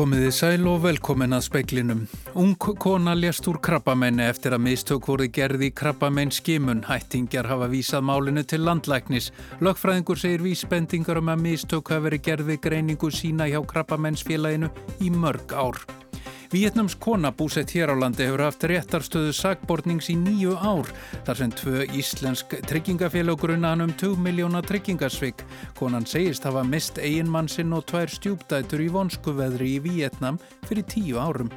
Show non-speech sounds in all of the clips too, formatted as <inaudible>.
Komiði sæl og velkomin að speiklinum. Ung kona lést úr krabbamenni eftir að mistök voru gerði krabbamenn skimun. Hættingjar hafa vísað málinu til landlæknis. Lögfræðingur segir vísbendingar um að mistök hafa verið gerði greiningu sína hjá krabbamennsfélaginu í mörg ár. Vietnams kona búsett hér á landi hefur haft réttarstöðu sagbornings í nýju ár þar sem tvö íslensk tryggingafélag grunnaðan um 2 miljóna tryggingasvik. Konan segist hafa mist eiginmann sinn og tvær stjúpdætur í vonskuveðri í Vietnam fyrir tíu árum.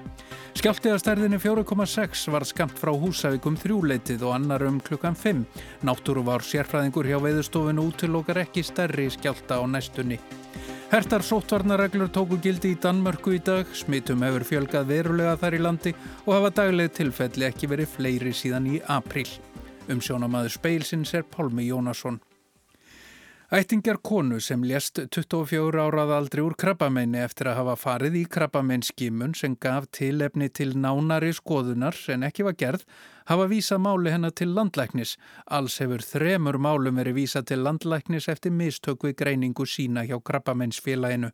Skjáltiðastærðinni 4,6 var skamt frá húsavíkum þrjúleitið og annar um klukkan 5. Náttúru var sérfræðingur hjá veiðustofinu útilokar ekki stærri skjálta á næstunni. Hertar sóttvarnareglur tóku gildi í Danmörku í dag, smitum hefur fjölgað verulega þar í landi og hafa dagleg tilfelli ekki verið fleiri síðan í april. Umsjónamaður speilsins er Pálmi Jónasson. Ættingjar konu sem lést 24 árað aldrei úr krabbamenni eftir að hafa farið í krabbamennskimun sem gaf tilefni til nánari skoðunar en ekki var gerð hafa vísað máli hennar til landlæknis. Alls hefur þremur málum verið vísað til landlæknis eftir mistök við greiningu sína hjá krabbamennsfélaginu.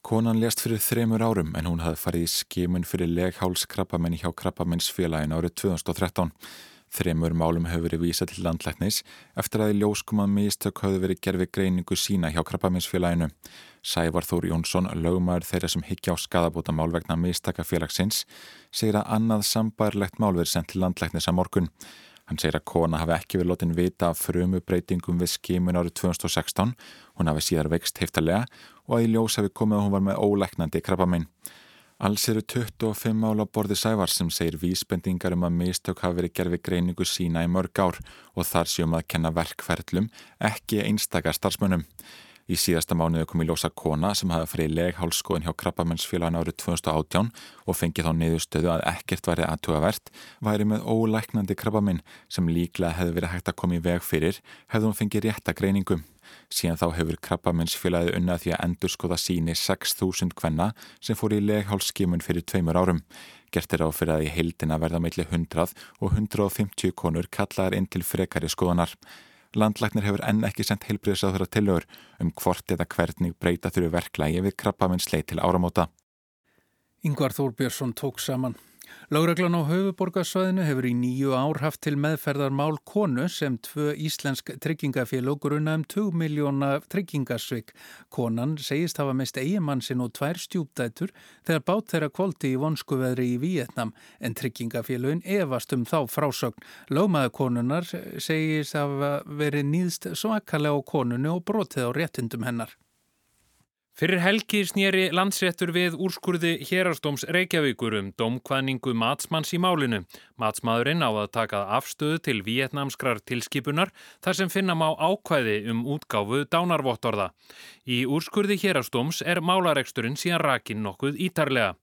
Konan lést fyrir þremur árum en hún hafði farið í skimun fyrir leghálskrabbamenni hjá krabbamennsfélaginu árið 2013. Þremur málum hefur verið vísa til landlæknis eftir að í ljóskum að mistök hafði verið gerfi greiningu sína hjá krabbaminsfélaginu. Sævar Þór Jónsson, lögumæður þeirra sem higgja á skadabóta mál vegna mistakafélagsins, segir að annað sambærlegt mál verið sendt til landlæknis að morgun. Hann segir að kona hafi ekki verið lótin vita af frumu breytingum við skimun árið 2016, hún hafi síðar vext heiftalega og að í ljós hafi komið að hún var með ólæknandi krabbaminn. Alls eru 25 mála borði sævar sem segir vísbendingar um að mistök hafi verið gerfi greiningu sína í mörg ár og þar séum að kenna verkferðlum, ekki einstakar starfsmönnum. Í síðasta mánuðu kom í ljósa kona sem hafi farið í leghálskoðin hjá krabbamennsfélagin árið 2018 og fengið þá niðurstöðu að ekkert væri aðtugavert, væri með ólæknandi krabbaminn sem líklega hefði verið hægt að koma í veg fyrir, hefði hún fengið rétta greiningum. Síðan þá hefur krabbamennsfélagið unnað því að endur skoða síni 6.000 kvenna sem fór í leghálskimun fyrir tveimur árum. Gert er á fyrir að í heildina verða meðli 100 og 150 konur kallaðar inn til frekari skoðanar. Landlæknir hefur enn ekki sendt heilbriðsáþur að tilögur um hvort eða hvernig breyta þurru verklægi við krabbamennsleit til áramóta. Yngvar Þórbjörnsson tók saman. Lágreglan á höfuborgarsvæðinu hefur í nýju ár haft til meðferðar mál konu sem tvö íslensk tryggingafélag gruna um 2 miljóna tryggingarsvik. Konan segist hafa mest eigimann sinn og tvær stjúpdætur þegar bát þeirra kvólti í vonskuveðri í Víetnam en tryggingafélagin evast um þá frásögn. Lámaðu konunar segist hafa verið nýðst svakalega á konunu og brotið á réttundum hennar. Fyrir helgi snýri landsréttur við úrskurði hérastóms Reykjavíkur um domkvæningu matsmanns í málinu. Matsmaðurinn á að taka afstöðu til vietnamskrar tilskipunar þar sem finna má ákvæði um útgáfu dánarvottorða. Í úrskurði hérastóms er málareksturinn síðan rakin nokkuð ítarlega.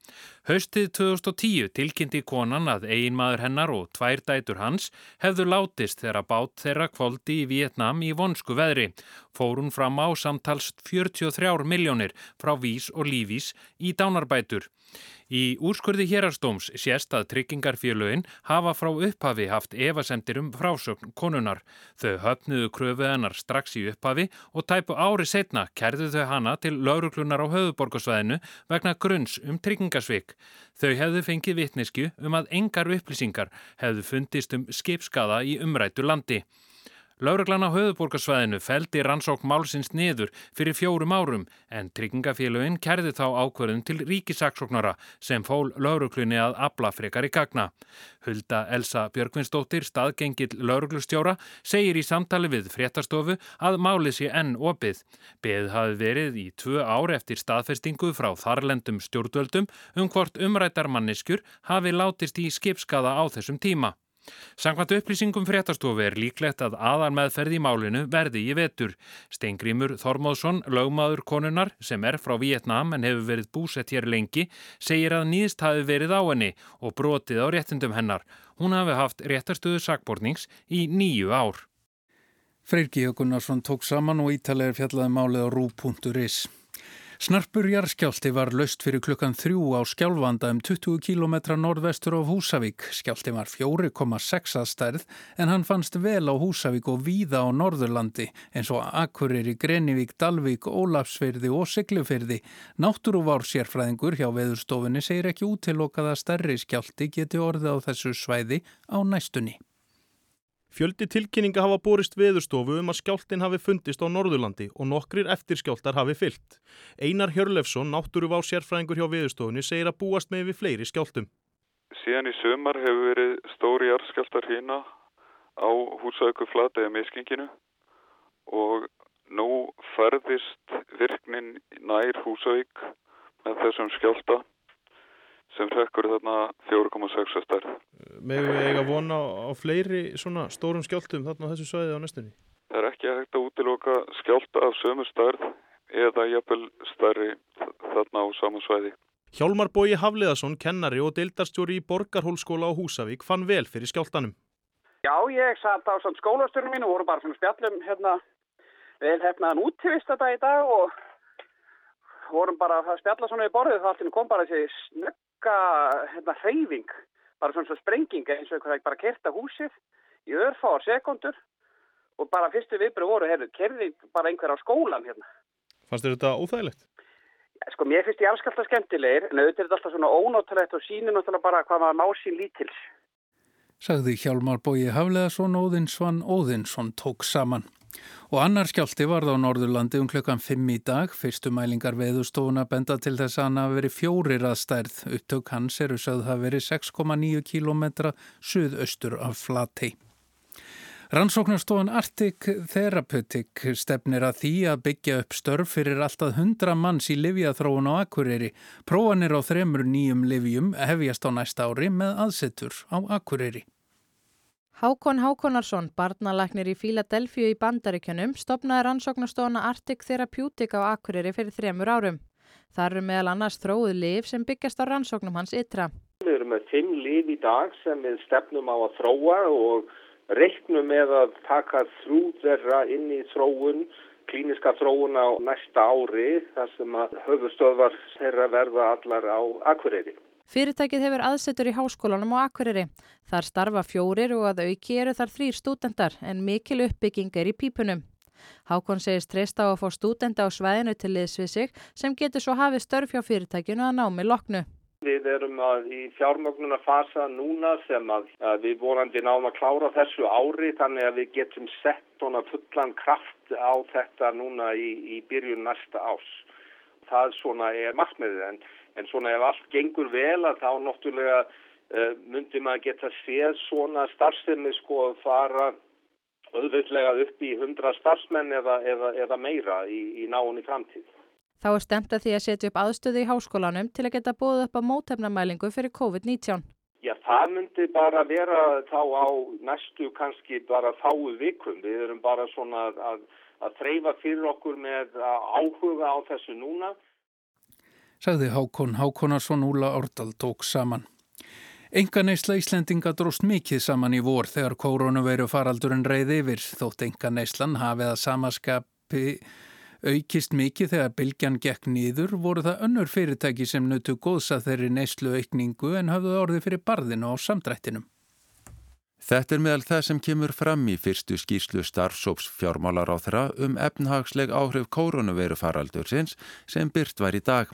Haustið 2010 tilkynnti konan að eiginmaður hennar og tvær dætur hans hefðu látist þegar bát þeirra kvóldi í Vietnam í vonsku veðri. Fórun fram á samtals 43 miljónir frá vís og lífís í dánarbætur. Í úrskurði hérastóms sést að tryggingarfélögin hafa frá upphafi haft evasemtir um frásögn konunar. Þau höfnuðu kröfu hennar strax í upphafi og tæpu ári setna kerðu þau hana til lauruklunar á höfuborgarsvæðinu vegna grunns um tryggingarsvik. Þau hefðu fengið vitnesku um að engar upplýsingar hefðu fundist um skipskaða í umrætu landi. Lauraglann á höfuborgarsvæðinu feldi rannsók málsins niður fyrir fjórum árum en tryggingafélagin kerði þá ákverðin til ríkisaksóknara sem fól lauruglunni að abla frekar í gagna. Hulda Elsa Björgvinsdóttir, staðgengill lauruglustjóra, segir í samtali við fréttastofu að málið sé enn opið. Beð hafi verið í tvö ár eftir staðfestingu frá þarlendum stjórnvöldum um hvort umrættarmanniskur hafi látist í skipskaða á þessum tíma. Sankvæmt upplýsingum fréttastofu er líklegt að aðan meðferð í málinu verði í vetur. Steingrímur Þormóðsson, lögmaður konunar sem er frá Vietnam en hefur verið búsett hér lengi, segir að nýðst hafi verið á henni og brotið á réttindum hennar. Hún hafi haft réttarstöðu sakbornings í nýju ár. Freyr G. Gunnarsson tók saman og ítalegir fjallaði málið á rú.is. Snarpur jarðskjálti var löst fyrir klukkan þrjú á skjálfanda um 20 km norðvestur af Húsavík. Skjálti var 4,6 að stærð en hann fannst vel á Húsavík og víða á Norðurlandi eins og Akkurir í Grenivík, Dalvík, Ólafsfyrði og Siglufyrði. Náttúruvár sérfræðingur hjá veðurstofunni segir ekki útilokað að stærri skjálti geti orðið á þessu svæði á næstunni. Fjöldi tilkynninga hafa borist veðurstofu um að skjáltin hafi fundist á Norðurlandi og nokkrir eftirskjáltar hafi fyllt. Einar Hjörlefsson, náttúruvá sérfræðingur hjá veðurstofunni, segir að búast með við fleiri skjáltum. Síðan í sömar hefur verið stóri jarðskjáltar hína á húsauku flataði miskinginu og nú ferðist virknin nær húsauk með þessum skjálta sem rekkur þarna 4,6 stærð. Megum við eiga vona á fleiri svona stórum skjáltum þarna á þessu svæði á næstunni? Það er ekki hægt að útiloka skjálta af sömu stærð eða jafnvel stærri þarna á saman svæði. Hjálmar Bói Hafliðarsson, kennari og deildarstjóri í Borgarhólskóla á Húsavík fann vel fyrir skjáltanum. Já, ég satt á skólasturinn mín og voru bara svona spjallum hérna vel hefnaðan útvist þetta í dag og vorum bara að spjalla svona í borðið þá allir kom bara þessi snögga hérna, hreyfing, bara svona svona sprenging eins og eitthvað bara kerta húsið í örfáar sekundur og bara fyrstu viðbröð voru, herru, kerði bara einhver á skólan hérna. Fannst þér þetta óþægilegt? Ja, sko, mér finnst ég alls alltaf skemmtilegir, en auðvitað er þetta alltaf svona ónóttalegt og sínir náttúrulega bara hvað maður ná sín lítils. Sagði Hjálmar Bói Hafleðarsson Óðinsvann Óðinsson tók saman. Og annar skjálti varð á Norðurlandi um klukkan 5 í dag. Fyrstu mælingar veðustofuna benda til þess að hann hafi verið fjórir að stærð. Upptök hans eru sögð hafi verið 6,9 km suðaustur af Flatey. Rannsóknarstofan Arctic Therapeutic stefnir að því að byggja upp störf fyrir alltaf 100 manns í livjathróun á Akureyri. Prófanir á þremur nýjum livjum hefjast á næsta ári með aðsettur á Akureyri. Hákon Hákonarsson, barnalæknir í Fíladelfíu í Bandaríkjunum, stopnaði rannsóknarstofana Arctic Therapeutic á Akureyri fyrir þremur árum. Það eru meðal annars þróið liv sem byggjast á rannsóknum hans ytra. Við erum með fimm liv í dag sem við stefnum á að þróa og reiknum með að taka þrjú þeirra inn í þróun, klíniska þróun á næsta ári þar sem að höfustöðvar þeirra verða allar á Akureyri. Fyrirtækið hefur aðsetur í háskólanum á Akureyri. Þar starfa fjórir og að auki eru þar þrýr stúdendar en mikil uppbygging er í pípunum. Hákon segist treysta á að fá stúdenda á svæðinu til liðs við sig sem getur svo hafið störf hjá fyrirtækinu að námi loknu. Við erum í fjármögnuna fasa núna sem að, að við vorandi náum að klára þessu ári þannig að við getum sett fullan kraft á þetta núna í, í byrjun næsta ás. Það svona er markmiðið en En svona ef allt gengur vel að þá náttúrulega uh, myndi maður geta séð svona starfsefni sko að fara auðvitlega upp í 100 starfsmenn eða, eða, eða meira í, í náunni framtíð. Þá er stemt að því að setja upp aðstöðu í háskólanum til að geta búið upp á mótefnamælingu fyrir COVID-19. Já, það myndi bara vera þá á næstu kannski bara fáu vikum. Við erum bara svona að, að þreyfa fyrir okkur með áhuga á þessu núna sagði Hákon Hákonarsson Úla Árdal tók saman. Enganeysla Íslendinga dróst mikið saman í vor þegar koronaviru faraldurinn reyði yfir þótt enganeyslan hafið að samaskapi aukist mikið þegar bylgjan gekk nýður voru það önnur fyrirtæki sem nötu góðsa þeirri neyslu aukningu en hafðu orði fyrir barðinu á samdrættinum. Þetta er meðal það sem kemur fram í fyrstu skýrslu starfsóps fjármálar á þeirra um efnahagsleg áhrif koronaviru faraldursins sem byrt var í dag.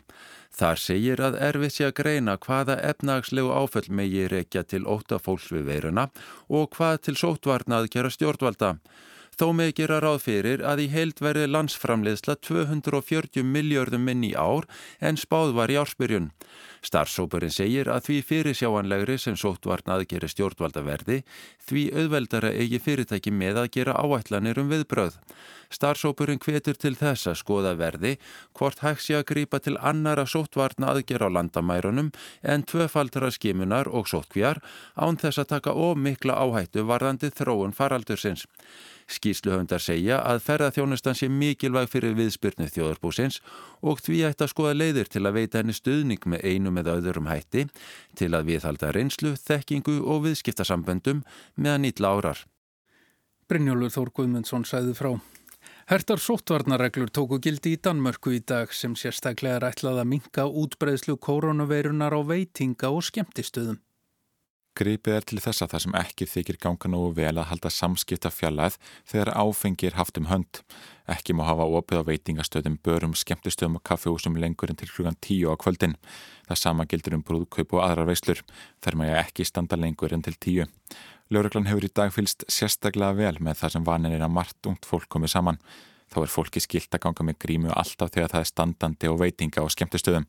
Þar segir að erfið sé að greina hvaða efnahagslegu áföll megi reykja til óta fólks við veiruna og hvað til sótvarnað gera stjórnvalda. Þó með gera ráð fyrir að í heild verði landsframleiðsla 240 miljardum minn í ár en spáð var í ársbyrjun. Starfsópurinn segir að því fyrirsjáanlegri sem sóttvarn aðgeri stjórnvalda verði því auðveldara eigi fyrirtæki með að gera áætlanir um viðbröð. Starfsópurinn hvetur til þess að skoða verði hvort hægt sé að grýpa til annara sóttvarna aðger á landamærunum en tvöfaldra skimunar og sóttkvíjar án þess að taka ómikla áhættu varðandi þróun faraldursins. Skýsluhöndar segja að ferðarþjónustan sé mikilvæg fyrir viðspyrnu þjóðarbúsins og því ætti að skoða leiðir til að veita henni stuðning með einum eða öðrum hætti til að viðhalda reynslu, þekkingu og viðskiptasamböndum meðan ítla árar. Brynjólur Þór Guðmundsson sæði frá. Hertar sóttvarnareglur tóku gildi í Danmörku í dag sem sérstaklega er ætlað að minka útbreðslu koronaveirunar á veitinga og skemmtistöðum. Gripið er til þess að það sem ekki þykir ganga nógu vel að halda samskipta fjallað þegar áfengi er haft um hönd. Ekki má hafa opið á veitingastöðum, börum, skemmtistöðum og kaffehúsum lengur en til hlugan tíu á kvöldin. Það sama gildur um brúðkaup og aðrar veislur. Þær ég ekki standa lengur en til tíu. Lörglann hefur í dag fylst sérstaklega vel með það sem vanin er að margt ungt fólk komið saman. Þá er fólki skilt að ganga með grímu alltaf þegar það er standandi og veitinga á skemmtistöðum.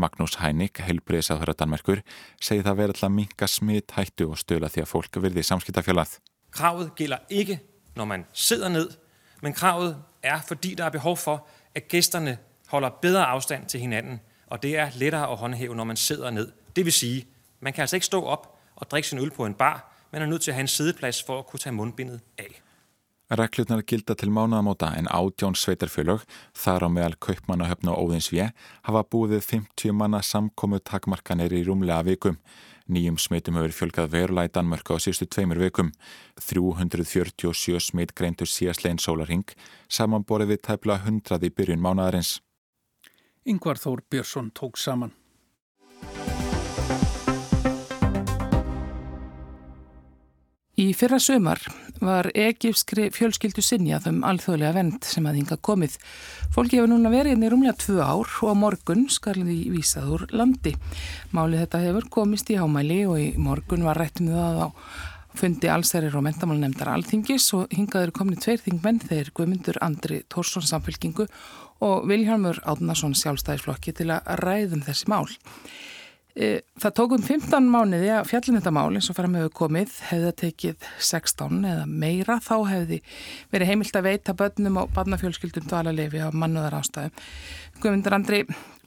Magnús Hænik, heilbriðisáður að Danmerkur, segi það verið alltaf minga smitt hættu og stöla því að fólk virði samskiptafjölað. Kravet gælder ikke, når man sidder ned, men kravet er, fordi der er behov for, at gæsterne holder bedre afstand til hinanden, og det er lettere at håndhæve, når man sidder ned. Det vil sige, man kan altså ikke stå op og drikke sin øl på en bar, men er nødt til at have en sideplads for at kunne tage mundbindet af. Reglurnar gilda til mánaðamóta en átjón sveitarfjölög, þar á meðal kaupmannahöfn og óðinsvið, hafa búið 50 manna samkomu takmarkanir í rúmlega vikum. Nýjum smitum hefur fjölgað verulega í Danmörku á síðustu tveimur vikum. 347 smit greintur síðastlegin sólarhing, samanborið við tæpla 100 í byrjun mánadarins. Yngvar Þór Björnsson tók saman. Í fyrra sömar var egipskri fjölskyldu sinjað um alþjóðlega vend sem að hinga komið. Fólki hefur núna verið inn í rúmlega tvö ár og á morgun skal því vísað úr landi. Málið þetta hefur komist í hámæli og í morgun var rættum það á fundi allsærir og mentamálnemndar alþingis og hingaður komni tveir þingmenn þeir Guðmundur Andri Tórsson samfélkingu og Vilhelmur Átnarsson sjálfstæðisflokki til að ræðum þessi mál. E, það tókum 15 mánuði að fjallin þetta mál eins og fram hefur komið, hefði tekið 16 eða meira, þá hefði verið heimilt að veita börnum og barnafjölskyldum dvalarlefi á mannuðar ástæðum. Guðmundur Andri,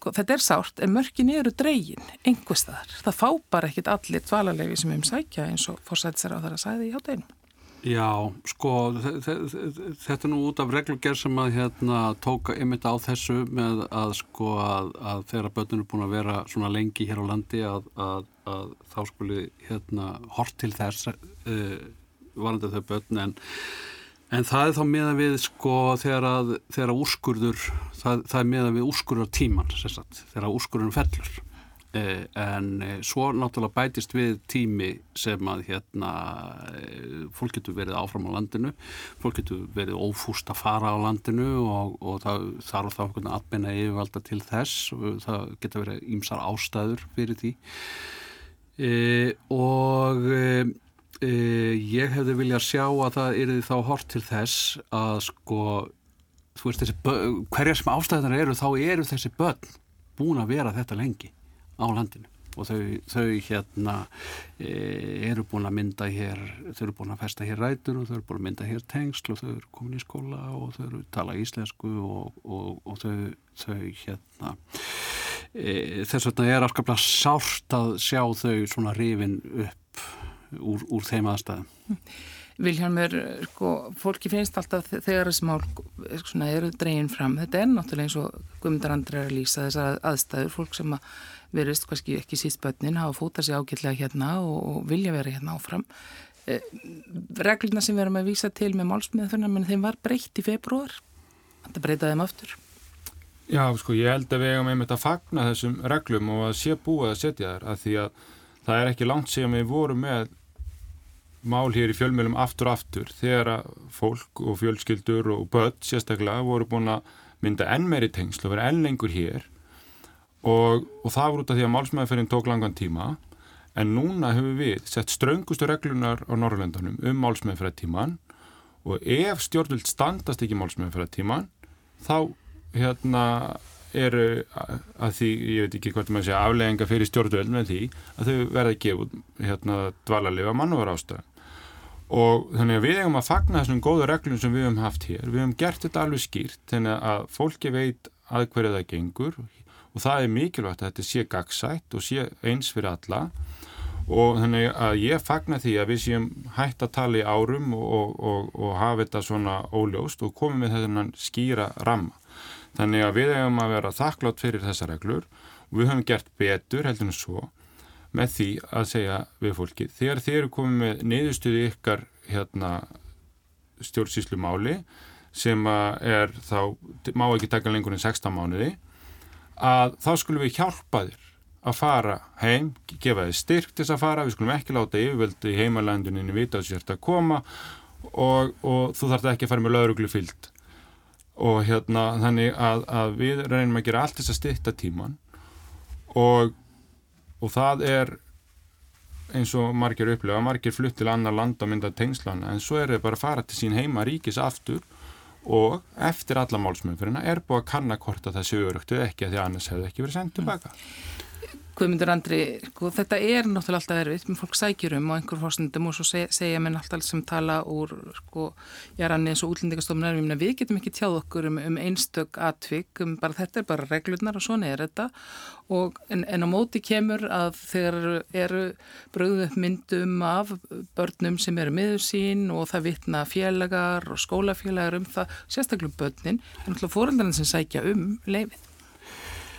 þetta er sárt, en mörkin eru dregin, einhverstaðar. Það fá bara ekkit allir dvalarlefi sem um sækja eins og fórsætsar á þar að sæði í hátteginu. Já, sko, þetta er nú út af reglugjör sem að hérna tóka ymitt á þessu með að sko að, að þegar börnun er búin að vera svona lengi hér á landi að, að, að þá skuli hérna hort til þess uh, varandi þau börn en, en það er þá meða við sko þegar að þegar úrskurður, það, það er meða við úrskurðar tíman, þegar úrskurðurinn fellur. Eh, en eh, svo náttúrulega bætist við tími sem að hérna eh, fólk getur verið áfram á landinu. Fólk getur verið ófúst að fara á landinu og, og það þarf þá einhvern aðbeina yfirvalda til þess. Það getur verið ímsar ástæður fyrir því. E, og e, ég hefði viljað sjá að það er þá hort til þess að sko veist hverja sem ástæðunar eru þá eru þessi börn búin að vera þetta lengi á landinu. Og þau, þau hérna e, eru búin að mynda hér þau eru búin að festa hér rætur og þau eru búin að mynda hér tengsl og þau eru komin í skóla og þau eru tala íslensku og, og, og þau, þau hérna e, þess vegna er afskaplega sárt að sjá þau svona rifin upp úr, úr þeim aðstæðum Vilhelmur, sko, fólki finnst alltaf þegar þessi mál svona, eru dreginn fram, þetta er náttúrulega eins og Guðmundar Andri er að lýsa þessar aðstæður. Fólk sem að verist kannski ekki síst börnin hafa fótað sér ágætlega hérna og, og vilja vera hérna áfram. Eh, regluna sem við erum að vísa til með málsmiðaþurna, menn þeim var breytt í februar þetta breytaði þeim aftur. Já, sko, ég held að við hefum einmitt að fagna þessum reglum og að sé búið að setja þær að því að það er ekki langt sem við vorum með mál hér í fjölmjölum aftur aftur þegar að fólk og fjölskyldur og börn sérstaklega voru búin að mynda enn meiri tengsl og vera enn lengur hér. Og, og það voru út af því að málsmæðferðin tók langan tíma en núna hefur við sett ströngustu reglunar á Norrlöndunum um málsmæðferðartíman og ef stjórnvöld standast ekki málsmæðferðartíman þá hérna eru að því, ég veit ekki hvort maður sé aflegginga fyrir stjórnvöld með því að þau verða að gefa hérna dvalarlega mannúvar ástæðan og þannig að við hefum að fagna þessum góða reglum sem við hefum haft hér, við hefum gert þetta alveg skýrt þannig að fólki veit að hverju það gengur og það er mikilvægt að þetta sé gagsætt og sé eins fyrir alla. Og þannig að ég fagna því að við séum hægt að tala í árum og, og, og hafa þetta svona óljóst og komum við þennan skýra ramma. Þannig að við hefum að vera þakklátt fyrir þessa reglur. Og við höfum gert betur heldur en svo með því að segja við fólki þegar þeir eru komið með niðurstuði ykkar hérna, stjórnsýslu máli sem er þá, má ekki taka lengur en 16 mánuði að þá skulum við hjálpa þér að fara heim, gefa þið styrk til þess að fara, við skulum ekki láta yfirvöldu í heimalanduninu vita að sért að koma og, og þú þarf ekki að fara með lauruglu fyllt og hérna þannig að, að við reynum að gera allt þess að styrta tíman og, og það er eins og margir upplega, margir flutt til annar land og mynda tengslana en svo er þau bara að fara til sín heima ríkis aftur. Og eftir alla málsmjöfurina er búið að kanna hvort að það séu örugtu ekki að því annars hefur ekki verið sendt tilbaka. Guðmundur Andri, sko, þetta er náttúrulega alltaf erfitt, með fólk sækjur um og einhver fórstundum og svo segja, segja mér alltaf sem tala úr, sko, ég er annir eins og útlendingastofnum erfum, við getum ekki tjáð okkur um, um einstök atvik, um bara þetta er bara reglurnar og svona er þetta og en, en á móti kemur að þegar eru bröðuð myndum af börnum sem eru miður sín og það vitna félagar og skólafélagar um það, sérstaklega börnin, en náttúrulega fóröldarinn sem sækja um leifið.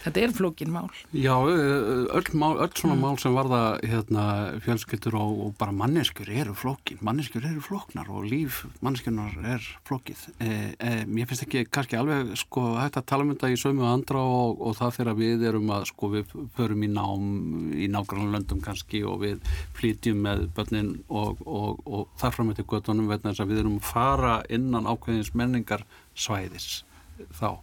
Þetta er flókin mál. Já, öll, mál, öll svona mm. mál sem varða hérna, fjölskyldur og, og bara manneskjur eru flókin. Manneskjur eru flóknar og líf manneskjurnar er flókið. Eh, eh, mér finnst ekki kannski alveg sko hægt að tala um þetta í sömu og andra og, og það þegar við erum að sko við förum í nám í nákvæmlega löndum kannski og við flytjum með börnin og, og þar fram með til göttunum vegna þess að við erum að fara innan ákveðins menningar svæðis þá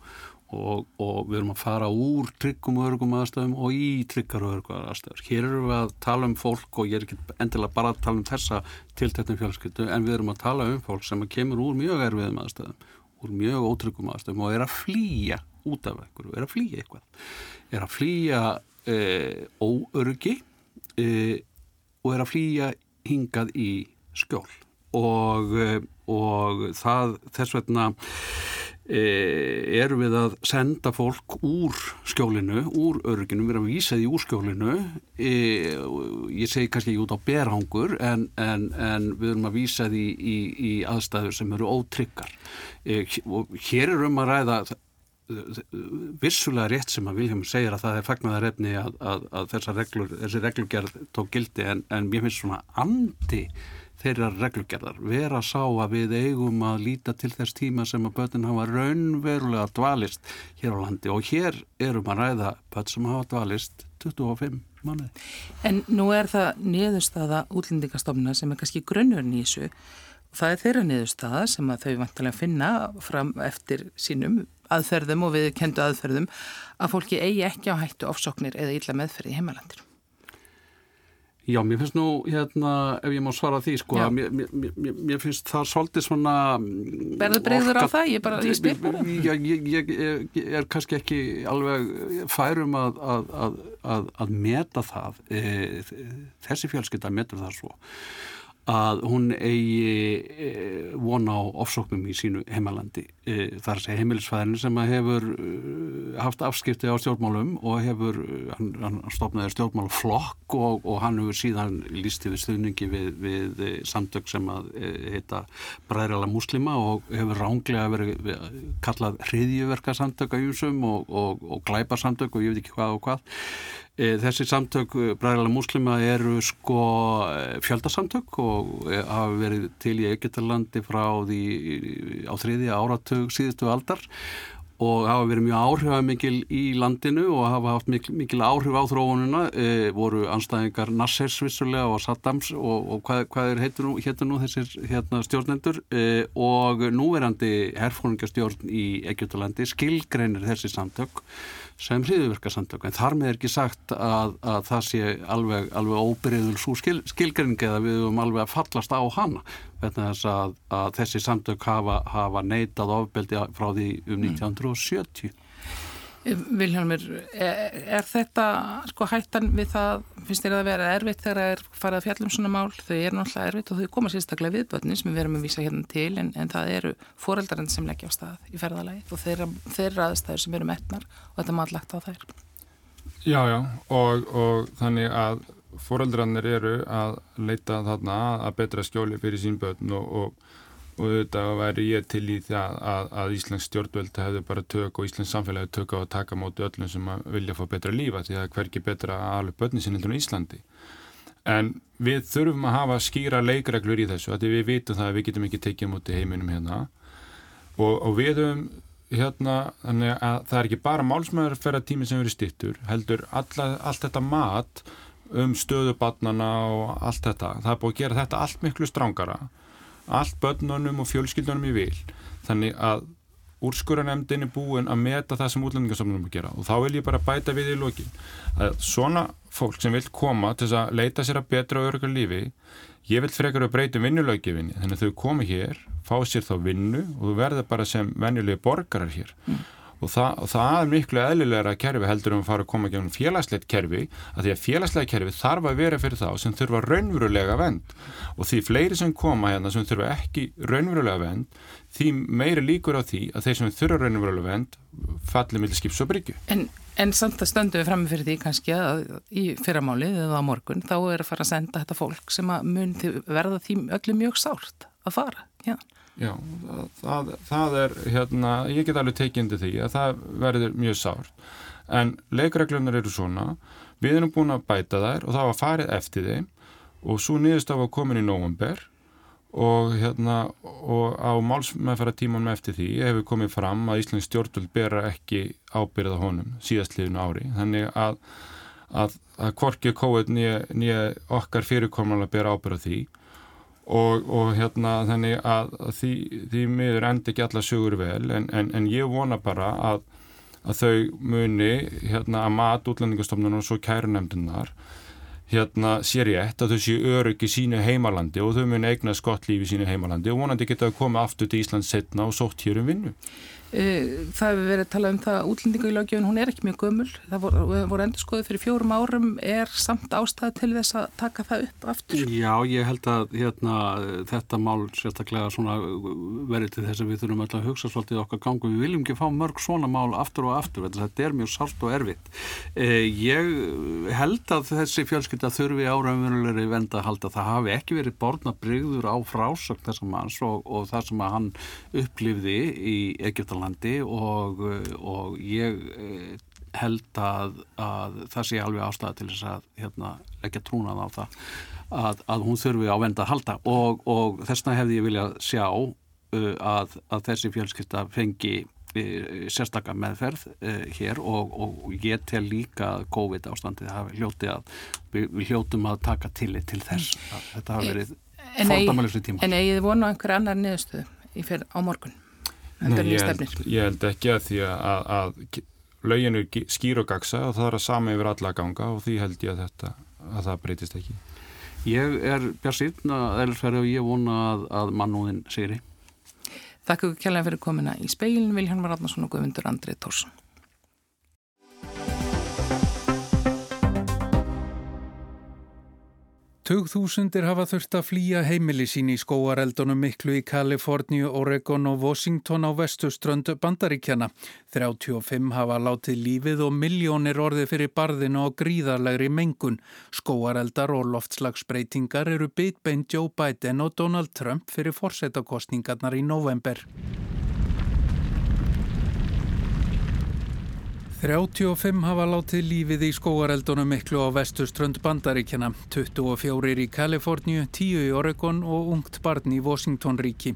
og, og við erum að fara úr tryggum og örgum aðstæðum og í tryggar og örgum aðstæður. Hér erum við að tala um fólk og ég er ekki endilega bara að tala um þessa tilteknum fjölskyldu en við erum að tala um fólk sem kemur úr mjög erfiðum aðstæðum, úr mjög ótryggum aðstæðum og er að flýja út af einhverju, er að flýja eitthvað, er að flýja e, óörgi e, og er að flýja hingað í skjól og, e, og það þess vegna E, erum við að senda fólk úr skjólinu, úr örginu, við erum að vísa því úr skjólinu, e, ég segi kannski ekki út á berhangur en, en, en við erum að vísa því í, í aðstæður sem eru ótryggar. E, hér er um að ræða vissulega rétt sem að Vilhelm segir að það er fagnadarefni að, að, að reglur, þessi reglurgerð tók gildi en, en mér finnst svona andi þeirra reglugerðar vera sá að við eigum að líta til þess tíma sem að börnin hafa raunverulega dvalist hér á landi og hér erum að ræða börn sem hafa dvalist 25 manni. En nú er það niðurstaða útlendingastofna sem er kannski grunnurinn í þessu og það er þeirra niðurstaða sem að þau vantilega finna fram eftir sínum aðferðum og við kendu aðferðum að fólki eigi ekki á hættu ofsóknir eða illa meðferði í heimalandir. Já, mér finnst nú, hérna, ef ég má svara því, sko, að mér, mér, mér finnst það svolítið svona... Verður breyður á það? Ég bara, ég spyr bara. Ég, ég, ég er kannski ekki alveg færum að, að, að, að meta það. E, þessi fjölskylda metur það svo að hún eigi e, vona á ofsóknum í sínu heimalandi. E, er að segja heimilisfæðinu sem hefur e, haft afskipti á stjórnmálum og hefur, hann, hann stopnaði stjórnmáluflokk og, og hann hefur síðan líst yfir stuðningi við, við samtök sem að heita Bræðrala muslima og hefur ránglega verið kallað hriðjuverka samtök á júsum og, og, og glæpa samtök og ég veit ekki hvað og hvað. E, þessi samtök e, bræðilega muslima eru sko e, fjöldasamtök og hafa verið til í Egyptalandi frá því á þriðja áratug síðustu aldar og hafa verið mjög áhrifamikil í landinu og hafa haft mikil, mikil áhrif á þróununa, e, voru anstæðingar Nassers vissulega og Saddams og, og hvað, hvað er heitur nú, nú þessir hérna, stjórnendur? E, og núverandi herfóringastjórn í Egyptalandi skilgreinir þessi samtök sem hriðuverkarsamtök en þar með er ekki sagt að, að það sé alveg, alveg óbyrðul svo skil, skilgrinning eða við höfum alveg að fallast á hana þess að, að þessi samtök hafa, hafa neitað ofbeldi frá því um 1970 Vilhelmur, er, er þetta sko hættan við það, finnst þér að vera erfitt þegar það er farið að fjallum svona mál, þau eru náttúrulega erfitt og þau koma sérstaklega viðbötni sem við verum að vísa hérna til en, en það eru foreldarinn sem leggja á stað í ferðalagi og þeirra, þeirra aðstæður sem eru metnar og þetta maður lagt á þær. Já, já og, og þannig að foreldrarnir eru að leita þarna að betra skjóli fyrir sín bötn og, og og auðvitað væri ég til í það að, að Íslands stjórnvöld hefðu bara tök og Íslands samfélagi tök á að taka móti öllum sem vilja fá betra lífa því að hverki betra að alveg börni sinni í Íslandi. En við þurfum að hafa skýra leikreglur í þessu að við vitum það að við getum ekki tekið móti heiminum hérna. Og, og við höfum hérna, þannig að það er ekki bara málsmaðurferðartími sem verið stittur heldur alla, allt þetta mat um stöðubannana og allt þetta. Það er búið að gera þetta allt miklu strángara allt börnunum og fjölskyldunum í vil. Þannig að úrskurunemndin er búin að meta það sem útlendingarsamlunum að gera. Og þá vil ég bara bæta við í lokin að svona fólk sem vil koma til að leita sér að betra og öryggur lífi ég vil frekar að breyta vinnulöggefinni þannig að þau komi hér, fá sér þá vinnu og þú verður bara sem venjulegi borgarar hér. Mm og það, og það er miklu eðlilegra kerfi heldur um að fara að koma gegnum félagslegt kerfi að því að félagslega kerfi þarf að vera fyrir þá sem þurfa raunverulega vend og því fleiri sem koma hérna sem þurfa ekki raunverulega vend því meiri líkur á því að þeir sem þurfa raunverulega vend falli millir skips og bryggju. En, en samt að stöndu við fram fyrir því kannski að í fyrramálið eða á morgun þá er að fara að senda þetta fólk sem að mun verða því öllum mjög sárt að fara hérna. Já, það, það er, hérna, ég get alveg tekindi því að það verður mjög sárt. En leikreglunar eru svona, við erum búin að bæta þær og það var farið eftir þeim og svo niðurst af að komin í nógumber og hérna og á málsmeðfæra tímanum eftir því hefur komið fram að Íslands stjórnvöld bera ekki ábyrða honum síðastliðinu ári. Þannig að, að, að korkið kóið nýja okkar fyrirkomnalega bera ábyrða því Og, og hérna þannig að því, því miður endi ekki alla sögur vel en, en, en ég vona bara að, að þau muni hérna að mat útlendingastofnun og svo kærunemdunar hérna sér ég eftir að þau séu öryggi sínu heimalandi og þau muni eigna skott lífi sínu heimalandi og vonandi geta að koma aftur til Íslands setna og sótt hér um vinnu. Eh, það hefur verið að tala um það að útlendingu í lögjöfun, hún er ekki mjög gömul. Það voru, voru endur skoðið fyrir fjórum árum. Er samt ástæði til þess að taka það upp aftur? Já, ég held að hérna, þetta mál sérstaklega verið til þess að við þurfum alltaf að hugsa svolítið okkar gangu, við viljum ekki fá mörg svona mál aftur og aftur, þetta er mjög sárt og erfitt. Eh, ég held að þessi fjölskylda þurfi áraumverulegri venda að halda. Það hafi ekki verið borna brygður á frásögn þessum manns og, og í ég eh, held að, að það sé alveg ástæða til þess að hérna, leggja trúnað á það að, að hún þurfi á venda að halda og, og þessna hefði ég viljað sjá uh, að, að þessi fjölskylda fengi uh, sérstakka meðferð uh, hér og, og ég tel líka COVID ástandið hafi hljótið að við, við hljótum að taka tillit til þess að þetta hafi verið fordamælusri tíma. En eigið vonu á einhverja annar niðurstöðu á morgun? Nei, ég held, ég held ekki að því að, að lögin er skýr og gagsa og það er að sama yfir alla ganga og því held ég að þetta að það breytist ekki. Ég er að eðlisverði og ég vona að, að mannúðin segri. Þakku kjærlega fyrir komina í speilin Viljan Varðnarsson og Guðmundur Andrið Tórsson. Tugþúsundir hafa þurft að flýja heimili sín í skóareldunum miklu í Kaliforníu, Oregon og Washington á vestuströndu bandaríkjana. 35 hafa látið lífið og miljónir orðið fyrir barðinu og gríðarlegri mengun. Skóareldar og loftslagsbreytingar eru bitbeint Joe Biden og Donald Trump fyrir forsetakostningarnar í november. 35 hafa látið lífið í skóareldunum miklu á vestuströnd bandaríkjana, 24 í Kaliforníu, 10 í Oregon og ungt barn í Washington ríki.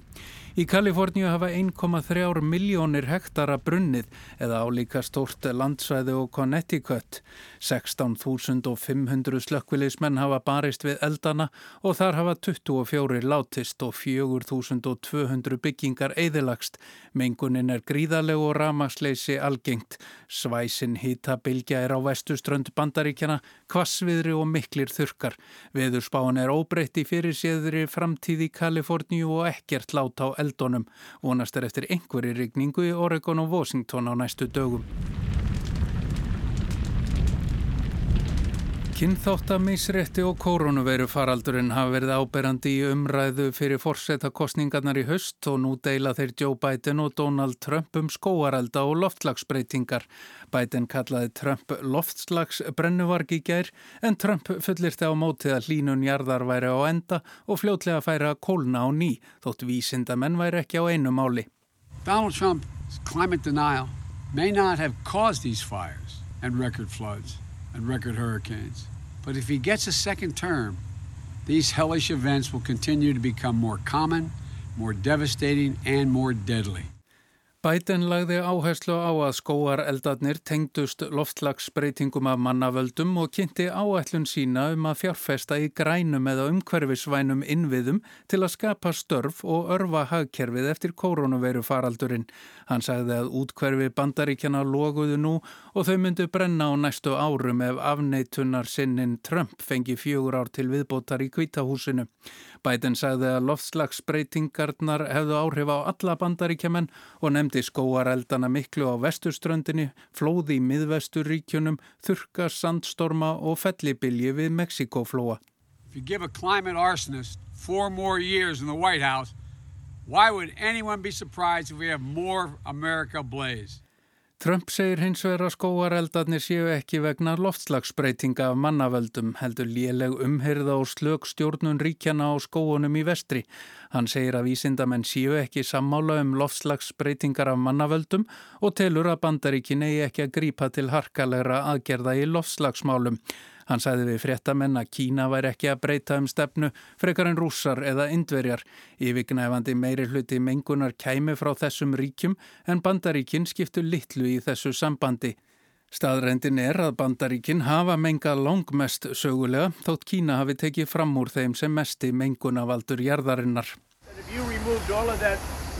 Í Kaliforníu hafa 1,3 miljónir hektara brunnið eða álíka stórt landsvæði og Connecticut. 16.500 slökkvilismenn hafa barist við eldana og þar hafa 24 látist og 4.200 byggingar eðilagst. Mengunin er gríðaleg og ramasleysi algengt. Svæsin hýtabilgja er á vestuströnd bandaríkjana, kvassviðri og miklir þurkar. Veðurspáin er óbreytt í fyrir séðri framtíð í Kaliforníu og ekkert lát á eldunum. Vonast er eftir einhverju rigningu í Oregon og Washington á næstu dögum. Kynþáttamisrétti og koronaviru faraldurinn hafa verið áberandi í umræðu fyrir fórsetakostningarnar í höst og nú deila þeir Joe Biden og Donald Trump um skóarelda og loftslagsbreytingar. Biden kallaði Trump loftslagsbrennuvarg í gær en Trump fullirti á mótið að hlínun jarðar væri á enda og fljótlega færi að kólna á ný þótt vísindamenn væri ekki á einu máli. Donald Trump's climate denial may not have caused these fires and record floods and record hurricanes. But if he gets a second term, these hellish events will continue to become more common, more devastating, and more deadly. Biden lagði áherslu á að skóar eldarnir tengdust loftlagsbreytingum af mannavöldum og kynnti áætlun sína um að fjárfesta í grænum eða umhverfisvænum innviðum til að skapa störf og örfa hagkerfið eftir koronaviru faraldurinn. Hann sagði að útkverfi bandaríkjana loguðu nú og þau myndu brenna á næstu árum ef afneitunar sinnin Trump fengi fjögur ár til viðbótar í kvítahúsinu. Biden sagði að loftslagsbreytingarnar hefðu áhrif á alla bandaríkjaman og nefndi skóareldana miklu á vesturströndinni, flóði í miðvesturríkjunum, þurka, sandstorma og fellibilji við Mexikoflóa. If you give a climate arsonist four more years in the White House, why would anyone be surprised if we have more America blaze? Trump segir hins vegar að skóareldarnir séu ekki vegna loftslagsbreytinga af mannavöldum, heldur léleg umherða og slög stjórnun ríkjana á skóunum í vestri. Hann segir að vísindamenn séu ekki sammála um loftslagsbreytingar af mannavöldum og telur að bandaríkin eigi ekki að grípa til harkalegra aðgerða í loftslagsmálum. Hann sæði við fréttamenn að Kína væri ekki að breyta um stefnu frekar en rússar eða indverjar. Yfirgnæfandi meiri hluti mengunar kæmi frá þessum ríkjum en bandaríkin skiptu litlu í þessu sambandi. Staðrendin er að bandaríkin hafa mengað langmest sögulega þótt Kína hafi tekið fram úr þeim sem mesti mengunavaldur jarðarinnar.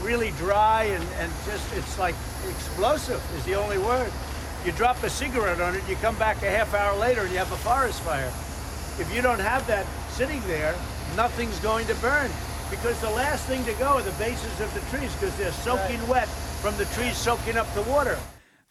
Really and, and just, like explosive is the only word. You drop a cigarette on it, you come back a half hour later and you have a forest fire. If you don't have that sitting there, nothing's going to burn. Because the last thing to go are the bases of the trees because they're soaking wet from the trees soaking up the water.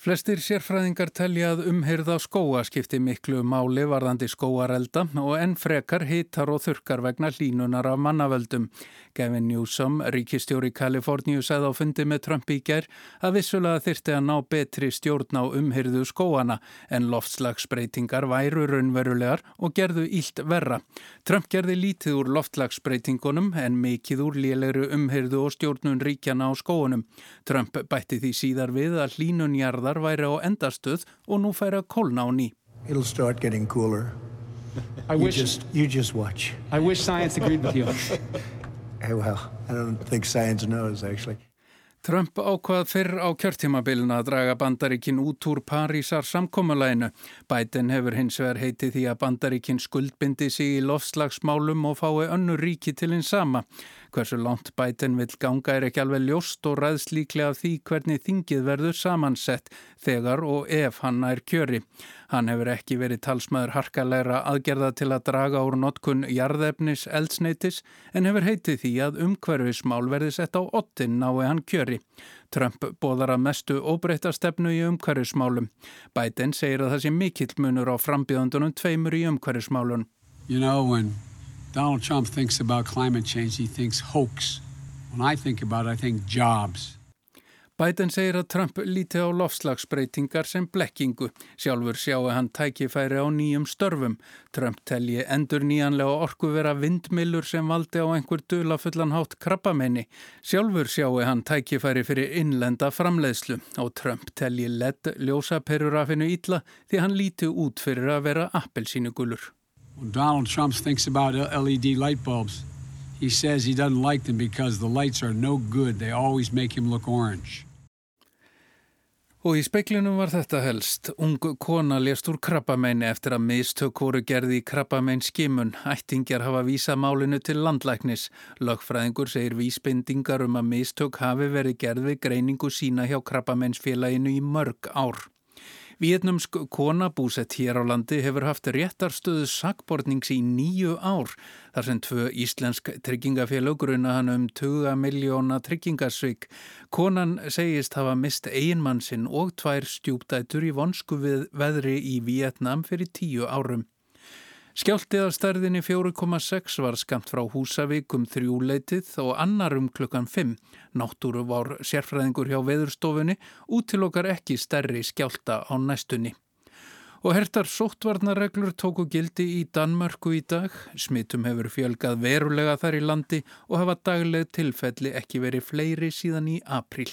Flestir sérfræðingar telja að umhyrða skóa skipti miklu máli varðandi skóarelda og enn frekar hitar og þurkar vegna hlínunar af mannavöldum. Gavin Newsom, ríkistjóri Kaliforníu, segð á fundi með Trump í ger að vissulega þyrti að ná betri stjórn á umhyrðu skóana en loftslagsbreytingar væru raunverulegar og gerðu ílt verra. Trump gerði lítið úr loftslagsbreytingunum en mikið úr lélegru umhyrðu og stjórnun ríkjana á skóunum. Trump bætti því síðar við að hlínunjarða gráðar væri á endastuð og nú færi að kólna á ný. It'll start getting cooler. I You wish, just, you just watch. I wish science agreed with you. <laughs> Hey, well, I don't think science knows, actually. Trump ákvað fyrr á kjörtímabilina að draga bandaríkin út úr Parísar samkómulæinu. Biden hefur hins vegar heitið því að bandaríkin skuldbindi sig í lofslagsmálum og fái önnu ríki til hins sama. Hversu langt Biden vil ganga er ekki alveg ljóst og ræðs líklega af því hvernig þingið verður samansett þegar og ef hann er kjöri. Hann hefur ekki verið talsmaður harkalegra aðgerða til að draga úr notkun jarðefnis eldsneitis en hefur heitið því að umhverfismál verði sett á ottin nái hann kjöri. Trump bóðar að mestu óbreyta stefnu í umhverfismálum. Biden segir að það sé mikill munur á frambíðandunum tveimur í umhverfismálun. You know, when Donald Trump thinks about climate change, he thinks hoax. When I think about it, I think jobs. Biden segir að Trump líti á lofslagsbreytingar sem blekkingu. Sjálfur sjáu hann tækifæri á nýjum störfum. Trump telji endur nýjanlega orku vera vindmillur sem valdi á einhver dulafullan hátt krabbamenni. Sjálfur sjáu hann tækifæri fyrir innlenda framleiðslu og Trump telji ledd ljósaperurafinu ítla því hann líti út fyrir að vera appelsínugulur. When Donald Trump thinks about LED light bulbs, he says he doesn't like them because the lights are no good. They always make him look orange. Og í speiklinum var þetta helst. Ung kona lést úr krabbameini eftir að mistök voru gerði í krabbamein skimun. Ættingjar hafa vísað málinu til landlæknis. Lögfræðingur segir vísbendingar um að mistök hafi verið gerði greiningu sína hjá krabbameinsfélaginu í mörg ár. Vietnamsk kona búsett hér á landi hefur haft réttarstöðu sakbornings í nýju ár þar sem tvö íslensk tryggingafélag gruna hann um 20 miljóna tryggingasvík. Konan segist hafa mist eiginmann sinn og tvær stjúpdætur í vonsku við veðri í Vietnam fyrir tíu árum. Skjáltið af stærðinni 4,6 var skamt frá Húsavík um þrjúleitið og annar um klukkan 5. Náttúru var sérfræðingur hjá veðurstofunni útilokkar ekki stærri skjálta á næstunni. Og hertar sóttvarnarreglur tóku gildi í Danmörku í dag. Smittum hefur fjölgað verulega þar í landi og hafa dagleg tilfelli ekki verið fleiri síðan í april.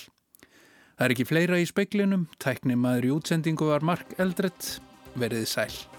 Það er ekki fleira í speiklinum. Tækni maður í útsendingu var Mark Eldrett. Verðið sæl.